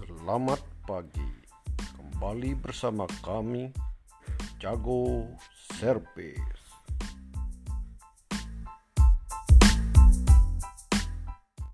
Selamat pagi. Kembali bersama kami Jago Service.